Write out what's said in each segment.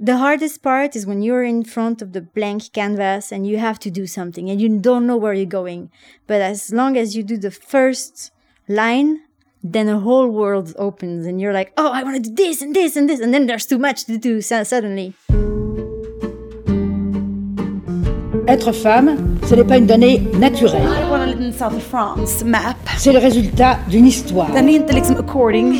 the hardest part is when you're in front of the blank canvas and you have to do something and you don't know where you're going. But as long as you do the first line, then a whole world opens and you're like, oh, I want to do this and this and this. And then there's too much to do so suddenly. Être femme, ce n'est pas une donnée naturelle. På en liten South of France map. C'est le résultat d'une histoire. Den är inte liksom according.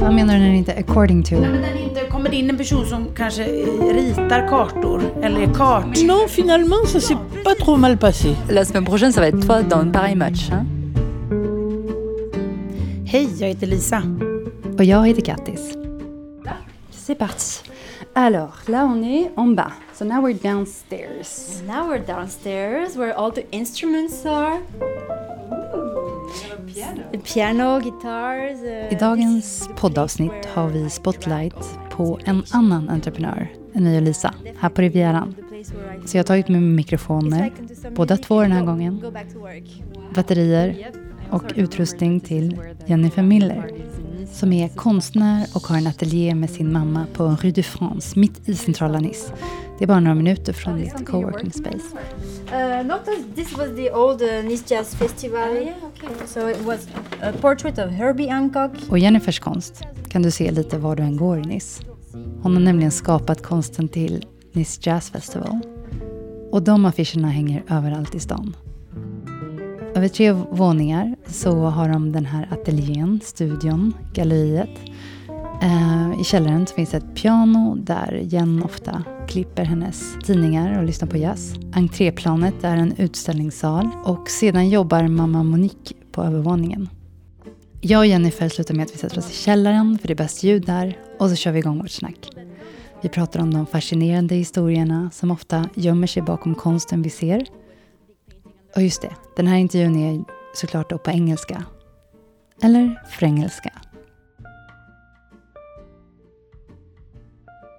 Vad menar du när det inte är according to? Men den är inte, kommer det in en person som kanske ritar kartor eller är kart. Non, finalement, ça s'est pas trop mal passé. La semaine prochaine, ça va être toi dans un pareil match. Hein? Hej, jag heter Lisa. Och jag heter Kattis. C'est parti. Alors, là on est en bas. So now we're downstairs. Now we're downstairs where all the instruments are. Piano, guitars. Uh, I dagens poddavsnitt har vi spotlight på en annan entreprenör än mig och Lisa, här på Rivieran. Så jag har tagit med mig mikrofoner, båda två den här gången, batterier och utrustning till Jennifer Miller som är konstnär och har en ateljé med sin mamma på Rue de France, mitt i centrala Nice. Det är bara några minuter från ditt coworking space. Uh, as this was the old uh, Nice Jazz Festival. yeah, okay. So it was a portrait of Herbie Hancock. Och Jennifers konst kan du se lite var du än går i Nice. Hon har nämligen skapat konsten till Nice Jazz Festival. Och de affischerna hänger överallt i stan. Över tre våningar så har de den här ateljén, studion, galleriet. Eh, I källaren så finns ett piano där Jen ofta klipper hennes tidningar och lyssnar på jazz. Entréplanet är en utställningssal och sedan jobbar mamma Monique på övervåningen. Jag och Jennifer slutar med att vi sätter oss i källaren för det är bäst ljud där och så kör vi igång vårt snack. Vi pratar om de fascinerande historierna som ofta gömmer sig bakom konsten vi ser och just det, den här intervjun är såklart då på engelska. Eller fränggelska.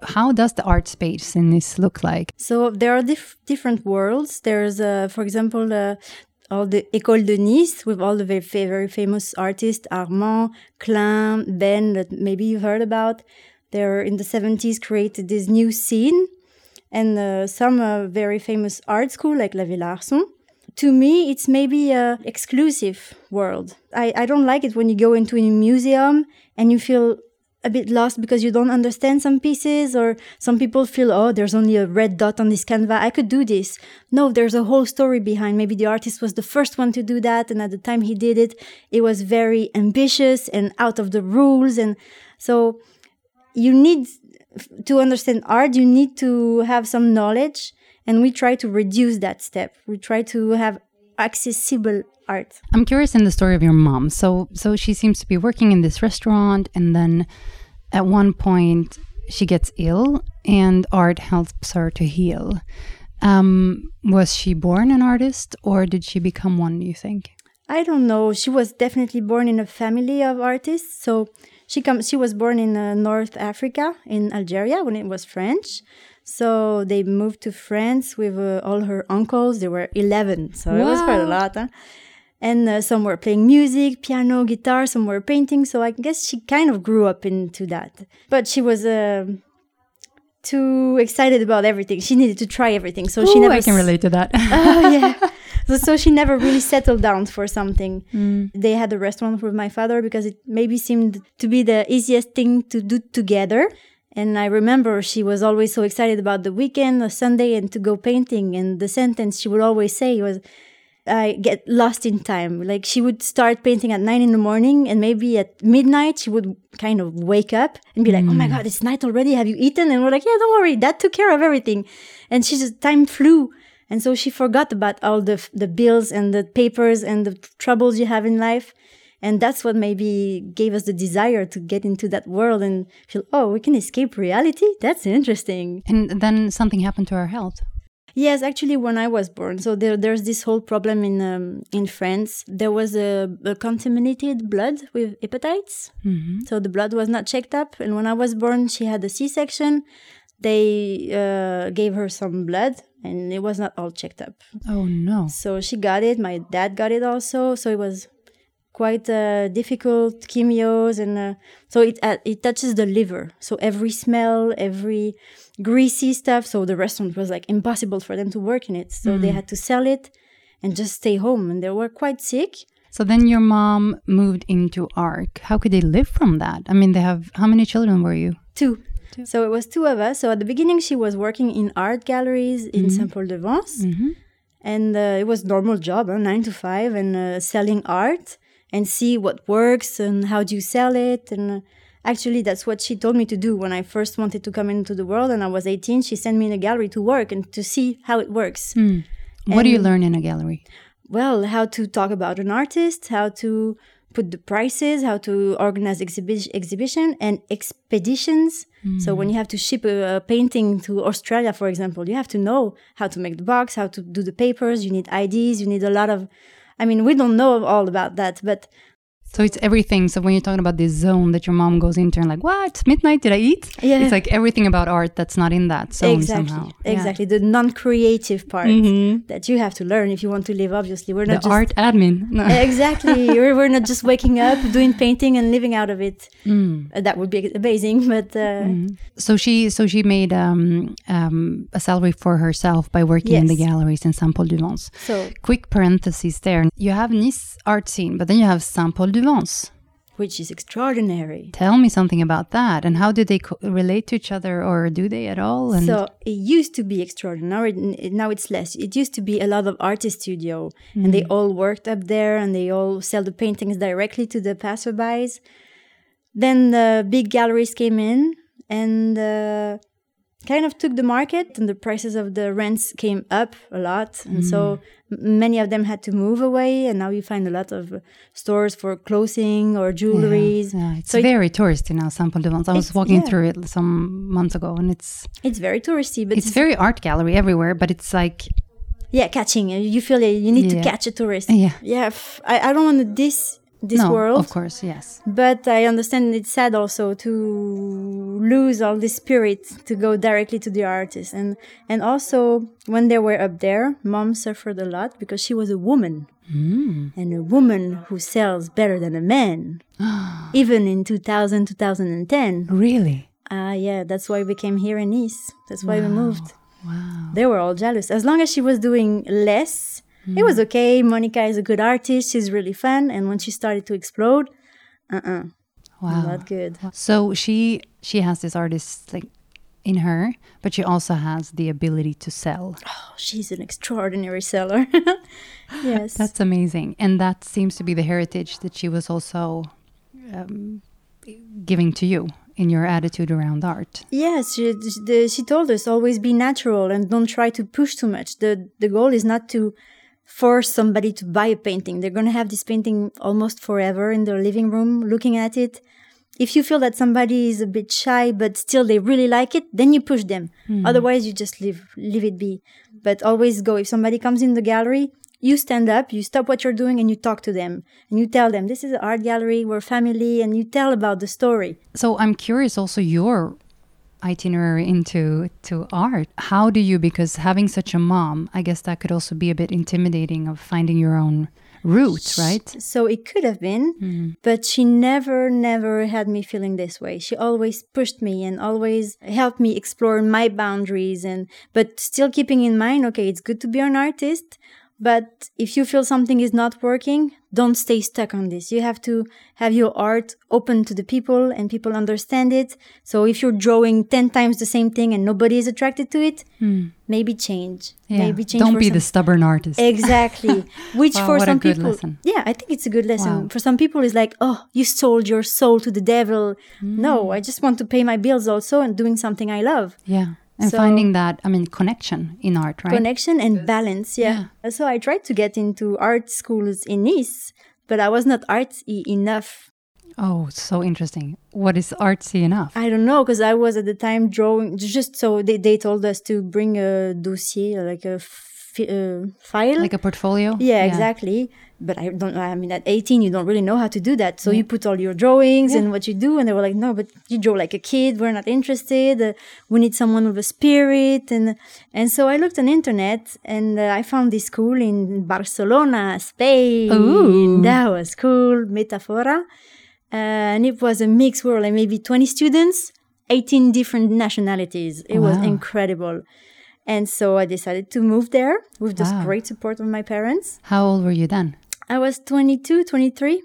How does the art space in this look like? So there are dif- different worlds. There's, uh, for example, uh, all the École de Nice with all the very, very famous artists, Arman, Klein, Ben, that maybe you've heard about. They're in the 70s created this new scene and uh, some uh, very famous art school like La Villa Arson to me it's maybe a exclusive world. I, I don't like it when you go into a museum and you feel a bit lost because you don't understand some pieces or some people feel oh there's only a red dot on this canvas. I could do this. No there's a whole story behind. Maybe the artist was the first one to do that and at the time he did it it was very ambitious and out of the rules and so you need to understand art you need to have some knowledge and we try to reduce that step we try to have accessible art I'm curious in the story of your mom. So, so she seems to be working in this restaurant, and then at one point she gets ill, and art helps her to heal. Um, was she born an artist, or did she become one? You think? i don't know she was definitely born in a family of artists so she comes she was born in uh, north africa in algeria when it was french so they moved to france with uh, all her uncles. There were 11 so it was quite a lot huh? and uh, some were playing music piano guitar some were painting so i guess she kind of grew up into that. But she was uh, too excited about everything. She needed to try everything so she never I can relate to that. oh yeah. So, so she never really settled down for something. They had a restaurant with my father because it maybe seemed to be the easiest thing to do together and i remember she was always so excited about the weekend a sunday and to go painting and the sentence she would always say was I get lost in time. Like she would start painting at nine in the morning, and maybe at midnight she would kind of wake up and be like, "Oh my mm. god, it's night already. Have you eaten?" And we're like, "Yeah, don't worry, Dad took care of everything." And she just time flew, and so she forgot about all the the bills and the papers and the troubles you have in life. And that's what maybe gave us the desire to get into that world and feel, oh, we can escape reality. That's interesting. and then something happened to her health. Yes, actually, when I was born, so there, there's this whole problem in um, in France. There was a, a contaminated blood with hepatitis, so the blood was not checked up. And when I was born, she had a C-section. They uh, gave her some blood, and it was not all checked up. Oh no. So she got it. My dad got it also. So it was quite uh, difficult chemios, and uh, so it uh, it touches the liver. So every smell, every greasy stuff. So the restaurant was like impossible for them to work in it. So they had to sell it and just stay home, and they were quite sick. So then your mom moved into ARC. How could they live from that? I mean, they have how many children were you? Two. So it was two of us. So at the beginning, she was working in art galleries in Saint Paul de Vence, and uh, it was normal job, huh, nine to five, and uh, selling art and see what works and how do you sell it. And actually, that's what she told me to do when I first wanted to come into the world, and I was eighteen. She sent me in a gallery to work and to see how it works. Hmm. What do you learn in a gallery? well, how to talk about an artist, how to put the prices, how to organize exhibi- exhibition and expeditions. So hmm. when you have to ship a, a painting to Australia, for example, you have to know how to make the box, how to do the papers. You need IDs. You need a lot of. I mean, we don't know all about that, but So it's everything. So when you're talking about this zone that your mom goes into and like, what? It's midnight? Did I eat? Yeah. It's like everything about art that's not in that zone exactly, somehow. Yeah. exactly the non-creative part that you have to learn if you want to live. Obviously, we're The not just art admin. No. exactly. we're, we're not just waking up, doing painting, and living out of it. Mm. Uh, that would be amazing, but uh, So she so she made um, um, a salary for herself by working in the galleries in Saint Paul de Vence. so Quick parenthesis there. You have Nice art scene, but then you have Saint Paul du Which is extraordinary. Tell me something about that, and how do they co- relate to each other, or do they at all? And So it used to be extraordinary. Now, it's less. It used to be a lot of artist studio, and Mm. they all worked up there, and they all sell the paintings directly to the passerbys. Then the big galleries came in and uh, kind of took the market, and the prices of the rents came up a lot, and so many of them had to move away. And now you find a lot of uh, stores for clothing or jewelries. Yeah, it's So it- very touristy now, Saint Paul Vence. I was walking yeah. through it some months ago, and it's It's very touristy, but it's very art gallery everywhere. But it's like Yeah, catching. You feel it. You need Yeah. to catch a tourist. Yeah. Yeah. I, I don't want to diss this no, world, of course, yes. but I understand it's sad also to lose all this spirit to go directly to the artist. And and also when they were up there, mom suffered a lot because she was a woman. And a woman who sells better than a man, even in 2000, 2010. Really, Ah, yeah, that's why we came here in Nice. That's why we moved. Wow. They were all jealous. As long as she was doing less, it was okay. Monica is a good artist. She's really fun. And when she started to explode, uh-uh, wow. not good. So she she has this artist like in her, but she also has the ability to sell. Oh, she's an extraordinary seller. yes. That's amazing, and that seems to be the heritage that she was also um, giving to you in your attitude around art. Yes, she, the, she told us always be natural and don't try to push too much. The the goal is not to force somebody to buy a painting. They're going to have this painting almost forever in their living room looking at it. If you feel that somebody is a bit shy but still they really like it, then you push them. Hmm. Otherwise you just leave leave it be. But always go if somebody comes in the gallery, you stand up, you stop what you're doing and you talk to them and you tell them this is an art gallery, we're family and you tell about the story. So I'm curious also your itinerary into to art. How do you because having such a mom, I guess that could also be a bit intimidating of finding your own route, right? So it could have been, hmm. but she never, never had me feeling this way. She always pushed me and always helped me explore my boundaries and, but still keeping in mind, okay, it's good to be an artist, but if you feel something is not working, don't stay stuck on this. You have to have your art open to the people and people understand it. So if you're drawing 10 times the same thing and nobody is attracted to it, maybe change. Yeah. Maybe change Don't be some- the stubborn artist. Exactly. Which Wow, for what a some good people, lesson. yeah, I think it's a good lesson. Wow. For some people, it's like, oh, you sold your soul to the devil. Mm. No, I just want to pay my bills also and doing something I love. yeah. And So- finding that, I mean, connection in art, right? Connection and balance. Yeah. So I tried to get into art schools in Nice, but I was not artsy enough. Oh, so interesting. What is artsy enough? I don't know because I was at the time drawing. Just so they, they told us to bring a dossier, like a uh, file. like a portfolio? yeah, exactly. But I don't I mean at 18 you don't really know how to do that. So you put all your drawings and what you do and they were like no but you draw like a kid. We're not interested. Uh, we need someone with a spirit. And and so I looked on internet and uh, I found this school in Barcelona Spain. Ooh. that was cool Metafora. Uh, and it was a mixed world like maybe 20 students 18 different nationalities. It was incredible. And so I decided to move there with the Wow. great support of my parents. How old were you then? I was 22, 23,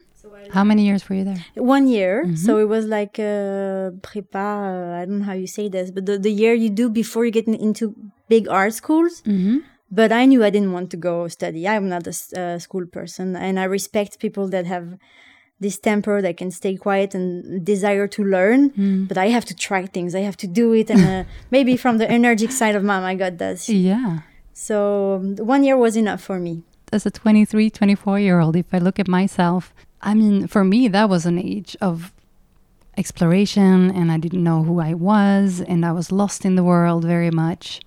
How many years were you there? one year. Mm-hmm. So it was like uh, prépa, uh, I don't know how you say this, but the, the year you do before you get in- into big art schools. Mm-hmm. But I knew I didn't want to go study. I'm not a uh, school person, and I respect people that have this temper that can stay quiet and desire to learn. Mm. But I have to try things. I have to do it, and uh, maybe from the energetic side of mom, I got this. Yeah. So um, one year was enough for me. As a 23, 24 year old, if I look at myself, I mean, for me, that was an age of exploration and I didn't know who I was and I was lost in the world very much.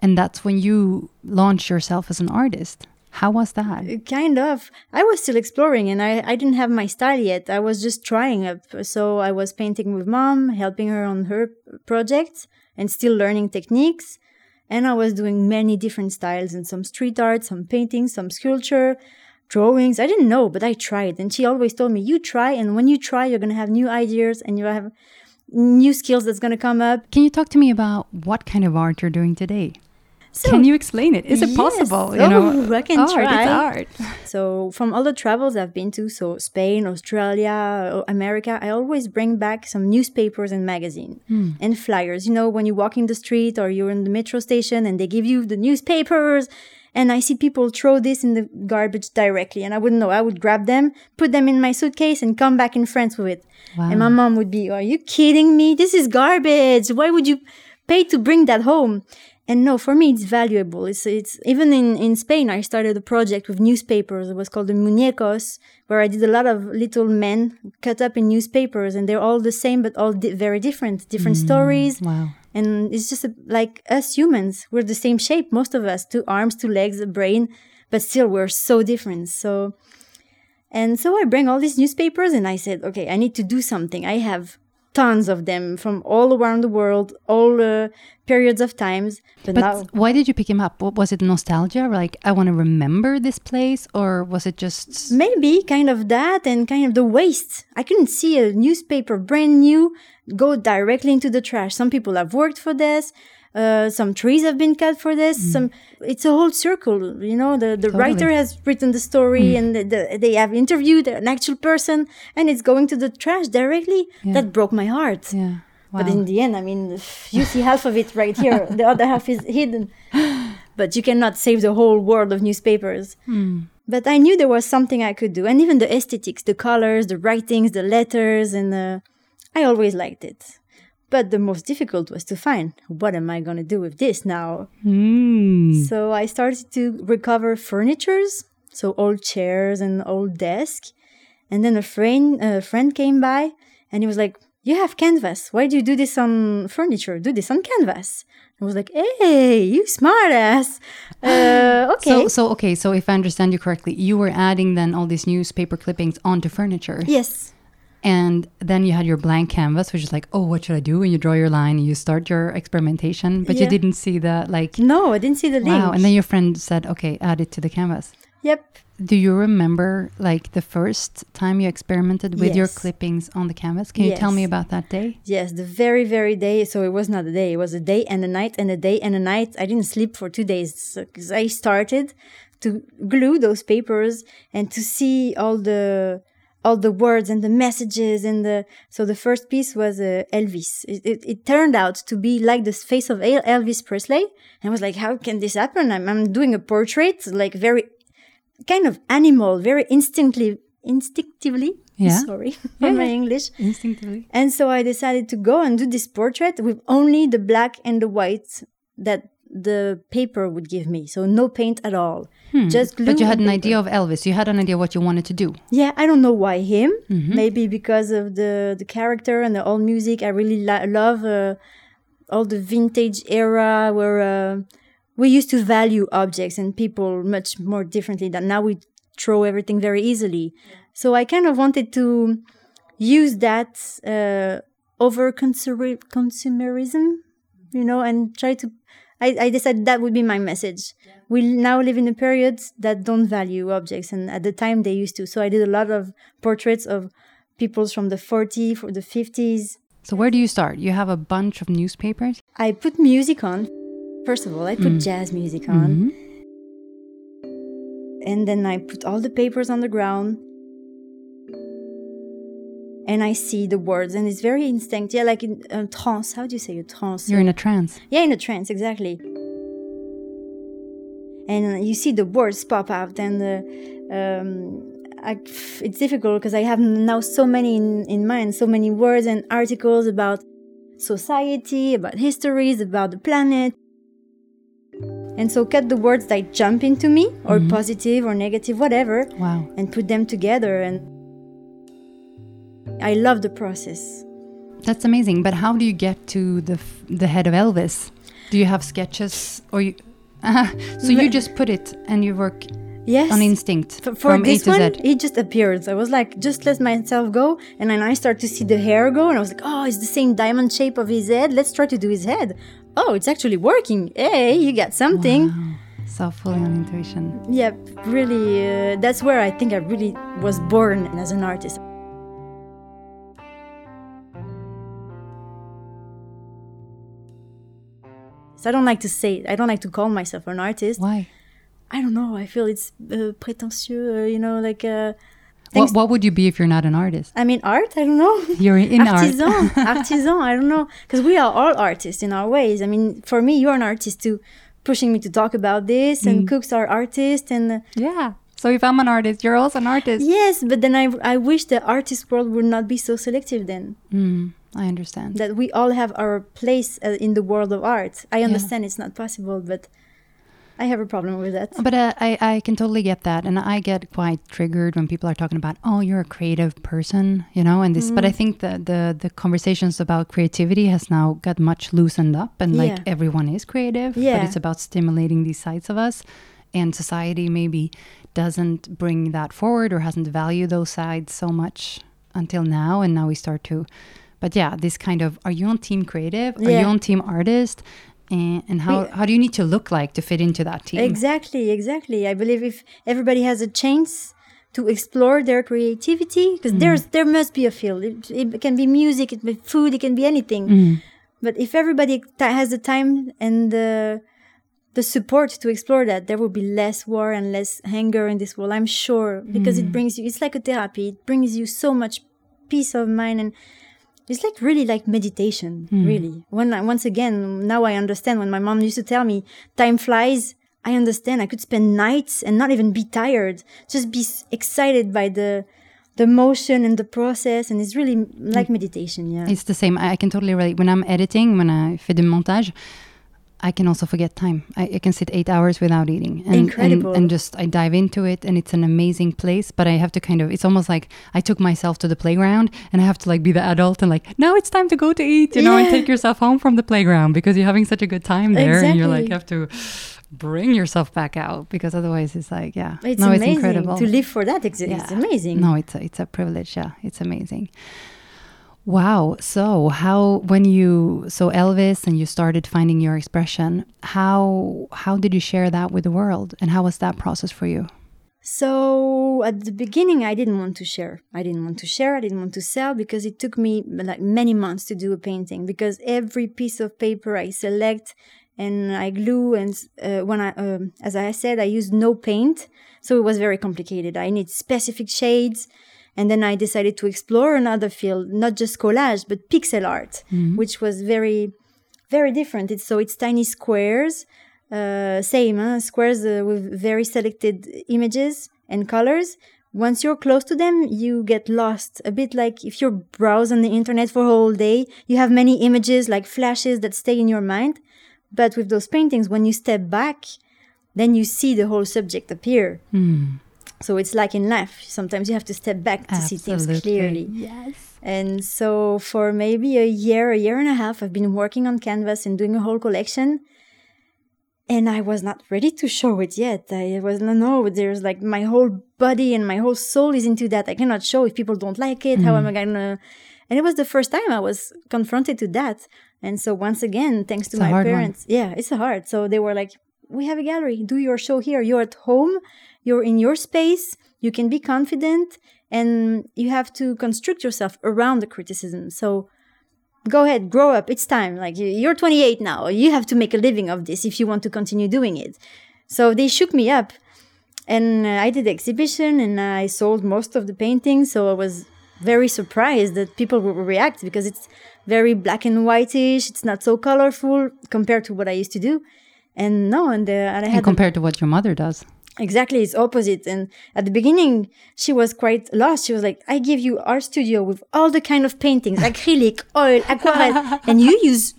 And that's when you launch yourself as an artist. How was that? Uh, kind of i was still exploring and I, I didn't have my style yet i was just trying it so i was painting with mom helping her on her projects and still learning techniques and i was doing many different styles and some street art some painting some sculpture drawings. I didn't know but i tried. And she always told me you try and when you try you're going to have new ideas and you have new skills that's going to come up. Can you talk to me about what kind of art you're doing today? So- Can you explain it? Is it Yes. possible? Oh, I can art, try. It's art. So from all the travels I've been to, so Spain, Australia, uh, America, I always bring back some newspapers and magazine and flyers. You know, when you walk in the street or you're in the metro station and they give you the newspapers, and I see people throw this in the garbage directly, and I wouldn't know. I would grab them, put them in my suitcase, and come back in France with it. Wow. And my mom would be, "Are you kidding me? This is garbage. Why would you pay to bring that home?" And no, for me, it's valuable. It's, it's even in, in Spain, I started a project with newspapers. It was called the Muñecos, where I did a lot of little men cut up in newspapers, and they're all the same, but all di- very different, different mm, stories. Wow. And it's just a, like us humans, we're the same shape, most of us, two arms, two legs, a brain, but still we're so different. So, and so I bring all these newspapers and I said, okay, I need to do something. I have tons of them from all around the world, all uh, periods of times. But, But now, why did you pick him up? What, was it nostalgia? Like, I want to remember this place? Or was it just. maybe kind of that and kind of the waste. I couldn't see a newspaper brand new go directly into the trash. Some people have worked for this. Uh, some trees have been cut for this. Some it's a whole circle. You know, the the Totally. writer has written the story, and the, the, they have interviewed an actual person, and it's going to the trash directly. That broke my heart. Yeah. Wow. But in the end, I mean, you see half of it right here. the other half is hidden. But you cannot save the whole world of newspapers. But I knew there was something I could do. And even the aesthetics, the colors, the writings, the letters, and uh, I always liked it. But the most difficult was to find what am I going to do with this now? Mm. So I started to recover furnitures, so old chairs and old desk. And then a friend, a friend came by and he was like, you have canvas. Why do you do this on furniture? Do this on canvas. I was like, hey, you smart ass. Uh, okay. So, so, okay, so if I understand you correctly, you were adding then all these newspaper clippings onto furniture. yes. And then you had your blank canvas, which is like, oh, what should I do? And you draw your line and you start your experimentation, but you didn't see the, like, No, I didn't see the link. wow. And then your friend said, okay, add it to the canvas. yep. Do you remember, like, the first time you experimented with your clippings on the canvas? Can you tell me about that day? Yes, the very, very day. So it was not a day. It was a day and a night and a day and a night. I didn't sleep for two days because I started to glue those papers and to see all the all the words and the messages and the so the first piece was uh, Elvis. It, it, it turned out to be like the face of Elvis Presley. And I was like, how can this happen? I'm, I'm doing a portrait, like very kind of animal, very instinctively, instinctively. Yeah. Sorry for my English. Instinctively. And so I decided to go and do this portrait with only the black and the white that the paper would give me. So no paint at all. Just glue. Hmm. But you had an paper. idea of Elvis. You had an idea what you wanted to do. Yeah, I don't know why him. Mm-hmm. Maybe because of the the character and the old music. I really lo- love uh, all the vintage era where uh, we used to value objects and people much more differently than now. We throw everything very easily. So I kind of wanted to use that uh, over consumerism, you know, and try to. I, I decided that would be my message. We now live in a period that don't value objects, and at the time they used to. So I did a lot of portraits of peoples from the 40s, for the 50s. So where do you start? You have a bunch of newspapers. I put music on. First of all, I put mm. jazz music on. Mm-hmm. And then I put all the papers on the ground. And I see the words, and it's very instinct. Yeah, like in a trance. How do you say a trance? You're in a trance. Yeah, in a trance, exactly. And you see the words pop out, and uh, um, I, it's difficult because I have now so many in, in mind, so many words and articles about society, about histories, about the planet. And so cut the words that jump into me, or positive or negative, whatever, Wow. and put them together. And I love the process. That's amazing. But how do you get to the f- the head of Elvis? Do you have sketches or you? so you just put it and you work Yes. on instinct For, for from A this to one, Z. it just appeared. I was like, just let myself go. And then I start to see the hair go. And I was like, oh, it's the same diamond shape of his head. Let's try to do his head. Oh, it's actually working. Hey, you got something. So fully on intuition. Yeah, really. Uh, that's where I think I really was born as an artist. I don't like to say I don't like to call myself an artist. Why? I don't know. I feel it's uh, pretentious, uh, you know, like. Uh, What, what would you be if you're not an artist? I mean, art. I don't know. You're in art. artisan, artisan. I don't know, because we are all artists in our ways. I mean, for me, you're an artist too, pushing me to talk about this, Mm. and cooks are artists, and uh, Yeah. So if I'm an artist, you're also an artist. yes. But then I, I wish the artist world would not be so selective. Then Mm, I understand. that we all have our place uh, in the world of art. I understand it's not possible, but I have a problem with that. But uh, I, I can totally get that. And I get quite triggered when people are talking about, oh, you're a creative person, you know, and this. But Mm. I think the, the, the conversations about creativity has now got much loosened up and like everyone is creative. yeah. But it's about stimulating these sides of us. And society maybe doesn't bring that forward or hasn't valued those sides so much until now. And now we start to. But yeah, this kind of are you on team creative? Are you on team artist? And, and how, We- how do you need to look like to fit into that team? Exactly, exactly. I believe if everybody has a chance to explore their creativity, because Mm. there's there must be a field. It, it can be music, it can be food, it can be anything. Mm. But if everybody ta- has the time and the the support to explore that, there will be less war and less anger in this world. I'm sure because Mm. it brings you. It's like a therapy. It brings you so much peace of mind and. It's like really like meditation, Hmm. really. When I, once again, now I understand. When my mom used to tell me, "Time flies," I understand. I could spend nights and not even be tired, just be excited by the the motion and the process, and it's really like meditation. Yeah, It's the same. I, I can totally relate. When I'm editing, when I fais du montage, I can also forget time. I, I can sit eight hours without eating. And, Incredible. And, and just, I dive into it and it's an amazing place. But I have to kind of, it's almost like I took myself to the playground and I have to like be the adult and like, now it's time to go to eat, you know, and take yourself home from the playground because you're having such a good time there. And you're like, Exactly. have to bring yourself back out because otherwise it's like, yeah. it's no, amazing it's incredible. to live for that. It's Yeah. amazing. No, it's a, it's a privilege. Yeah, it's amazing. Wow. So how when you so Elvis and you started finding your expression, how how did you share that with the world, and how was that process for you? So at the beginning, I didn't want to share. I didn't want to share. I didn't want to sell because it took me like many months to do a painting. Because every piece of paper I select and I glue, and uh, when I, um, as I said, I used no paint, so it was very complicated. I need specific shades, and then I decided to explore another field, not just collage but pixel art, which was very very different. It's so it's tiny squares, uh, same huh? squares uh, with very selected images and colors. Once you're close to them, you get lost. A bit like if you're browsing the internet for a whole day, you have many images like flashes that stay in your mind. But with those paintings, when you step back, then you see the whole subject appear. So it's like in life. Sometimes you have to step back to see things clearly. Yes. And so for maybe a year, a year and a half, I've been working on canvas and doing a whole collection. and I was not ready to show it yet. I was no, no. There's like my whole body and my whole soul is into that. I cannot show if people don't like it. How am I mm. gonna? And it was the first time I was confronted to that. And so once again, thanks to It's a my hard one. parents, yeah, it's hard. So they were like, "We have a gallery. Do your show here. You're at home. You're in your space. You can be confident, and you have to construct yourself around the criticism." So go ahead, grow up. It's time. Like you- you're 28 now. You have to make a living of this if you want to continue doing it. So they shook me up, and I did the exhibition, and I sold most of the paintings. So I was very surprised that people would react because it's very black and whitish. It's not so colorful compared to what I used to do. And no, and, uh, and I had And compared to what your mother does. Exactly, it's opposite. And at the beginning, she was quite lost. She was like, "I give you art studio with all the kind of paintings, acrylic, oil, aquarelle, and you use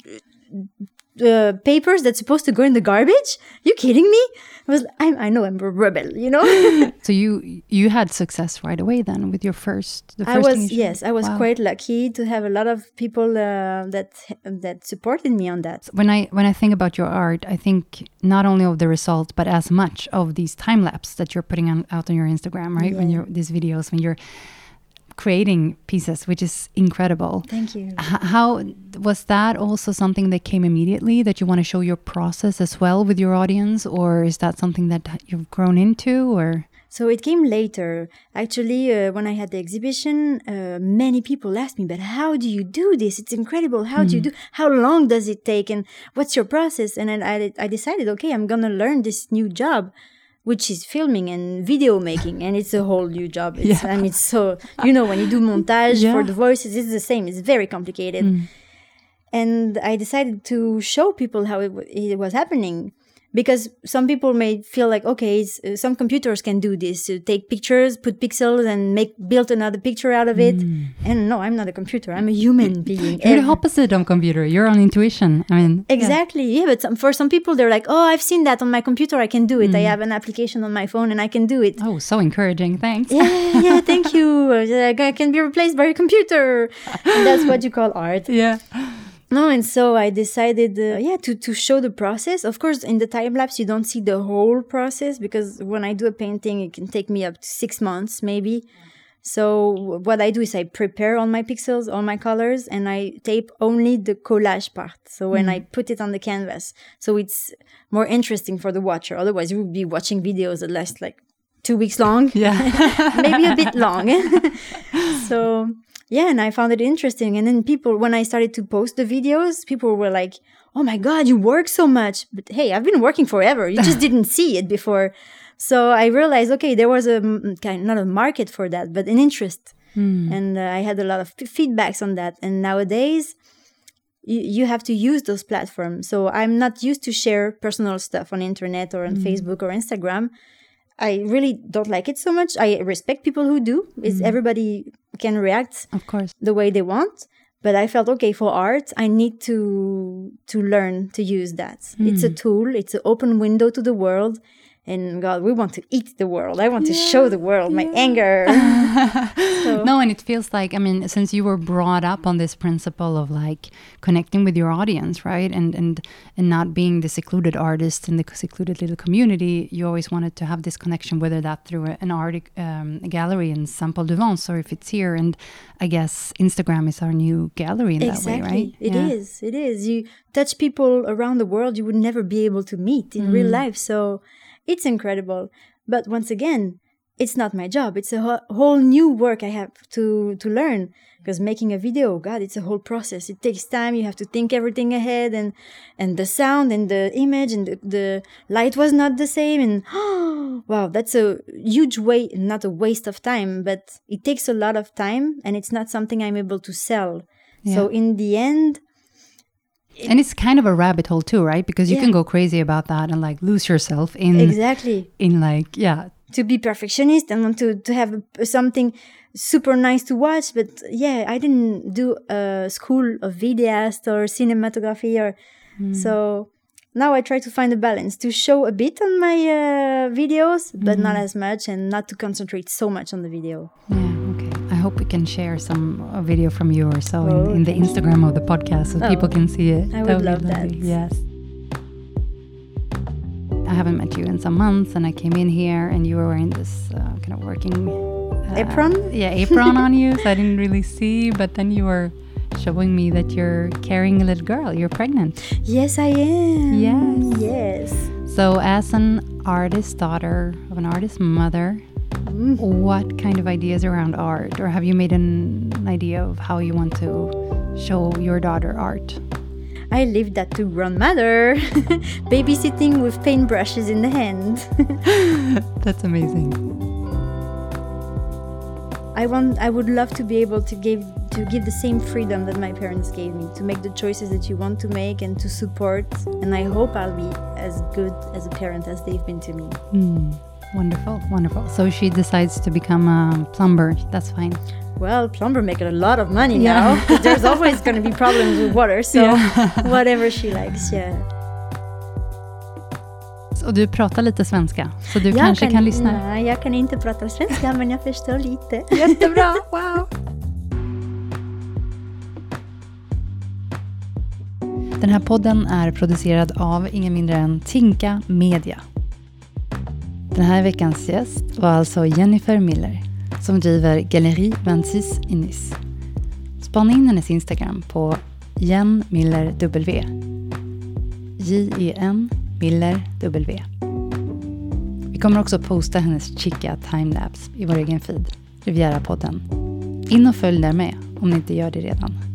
uh, papers that's supposed to go in the garbage? You kidding me?" I was, I, I know I'm a rebel, you know. So you you had success right away then with your first. The first I was thing yes, I was Wow. quite lucky to have a lot of people uh, that that supported me on that. when I when I think about your art, I think not only of the result, but as much of these time lapse that you're putting on, out on your Instagram, right? When you're these videos, when you're creating pieces, which is incredible. Thank you. How was that also something that came immediately that you want to show your process as well with your audience, or is that something that you've grown into, or So it came later. Actually, uh, when I had the exhibition, uh, many people asked me, "But how do you do this? It's incredible. How do you do? How long does it take? And what's your process?" And then I, I decided, okay, I'm gonna learn this new job, which is filming and video making, and it's a whole new job. It's, I mean, it's so you know when you do montage for the voices, it's the same. It's very complicated. Mm. And I decided to show people how it, w- it was happening because some people may feel like okay it's, uh, some computers can do this to take pictures put pixels and make build another picture out of it and no i'm not a computer i'm a human being you're the opposite of computer? You're on intuition. I mean, exactly yeah, but some, for some people they're like oh i've seen that on my computer i can do it i have an application on my phone and i can do it Oh, so encouraging. Thanks. yeah yeah thank you i can be replaced by a computer And that's what you call art Yeah. No, and so I decided, uh, yeah, to, to show the process. Of course, in the time lapse, you don't see the whole process because when I do a painting, it can take me up to six months, maybe. So what I do is I prepare all my pixels, all my colors, and I tape only the collage part. So when I put it on the canvas, so it's more interesting for the watcher. Otherwise, you would be watching videos that last like two weeks long Yeah. maybe a bit long. so yeah, and I found it interesting. And then people, when I started to post the videos, people were like, "Oh my god, you work so much!" But hey, I've been working forever. You just didn't see it before. So I realized, okay, there was a mm, kind not a market for that, but an interest, and uh, I had a lot of f- feedbacks on that. And nowadays, you, you have to use those platforms. So I'm not used to share personal stuff on internet or on Facebook or Instagram. I really don't like it so much. I respect people who do. Is mm-hmm. everybody can react Of course. the way they want, but I felt okay for art. I need to to learn to use that. It's a mm. tool. It's an open window to the world. And God, we want to eat the world. I want to show the world my anger. No, and it feels like I mean, since you were brought up on this principle of like connecting with your audience, right, and and and not being the secluded artist in the secluded little community, you always wanted to have this connection, whether that through an art um, gallery in Saint Paul de Vence or if it's here. And I guess Instagram is our new gallery in that way, right? It is. Yeah. It is. You touch people around the world you would never be able to meet in Mm. real life. So it's incredible. But once again, it's not my job. It's a ho- whole new work I have to to learn. Because making a video, God, it's a whole process. It takes time. You have to think everything ahead, and and the sound and the image and the, the light was not the same. And wow, that's a huge way, not a waste of time, but it takes a lot of time, and it's not something I'm able to sell. So in the end, And it's kind of a rabbit hole too, right? Because you Yeah. can go crazy about that and like lose yourself in exactly in like yeah to be perfectionist and want to to have something super nice to watch. But yeah, I didn't do a school of videast or cinematography or so. Now I try to find a balance to show a bit on my uh, videos, but not as much, and not to concentrate so much on the video. Yeah, hope we can share some a video from you or so Oh, in, in the. Instagram of the podcast so Oh, people can see it. I would be love that. Yes. I haven't met you in some months, and I came in here, and you were wearing this uh, kind of working uh, Apron? Yeah, apron on you, so I didn't really see. But then you were showing me that you're carrying a little girl. You're pregnant. Yes, I am. Yes. Yes. So, as an artist daughter of an artist mother. What kind of ideas around art, or have you made an idea of how you want to show your daughter art? I leave that to grandmother. Babysitting with paintbrushes in the hand. That's amazing. I want I would love to be able to give to give the same freedom that my parents gave me to make the choices that you want to make and to support and I hope I'll be as good as a parent as they've been to me. Hmm. Wonderful, wonderful. So she decides to become a plumber. That's fine. Well, plumber make a lot of money Yeah. now 'cause there's always going to be problems with water so Yeah. whatever she likes, yeah. Och du pratar lite svenska, så du Jag kanske kan, lyssna. Nej, jag kan inte prata svenska men jag förstår lite. Jättebra, wow! Den här podden är producerad av ingen mindre än Tinka Media. Den här veckans gäst var alltså Jennifer Miller som driver Galerie 26 i Nice. Spana in hennes Instagram på Jen Miller W. J-E-N Miller W. Vi kommer också posta hennes chica timelapse i vår egen feed, Riviera-podden. In och följ där med om ni inte gör det redan.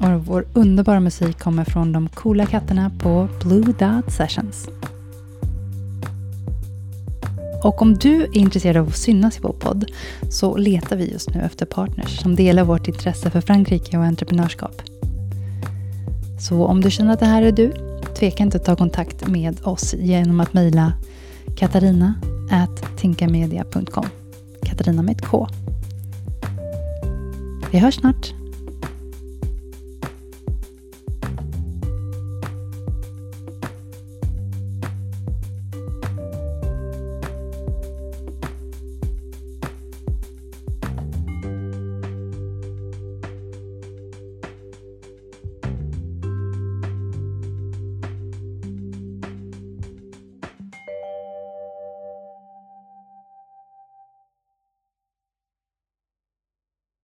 Och vår underbara musik kommer från de coola katterna på Blue Dot Sessions. Och om du är intresserad av att synas i vår podd så letar vi just nu efter partners som delar vårt intresse för Frankrike och entreprenörskap. Så om du känner att det här är du, tveka inte att ta kontakt med oss genom att mejla katarina tinkamedia.com. Katarina med ett K. Vi hörs snart.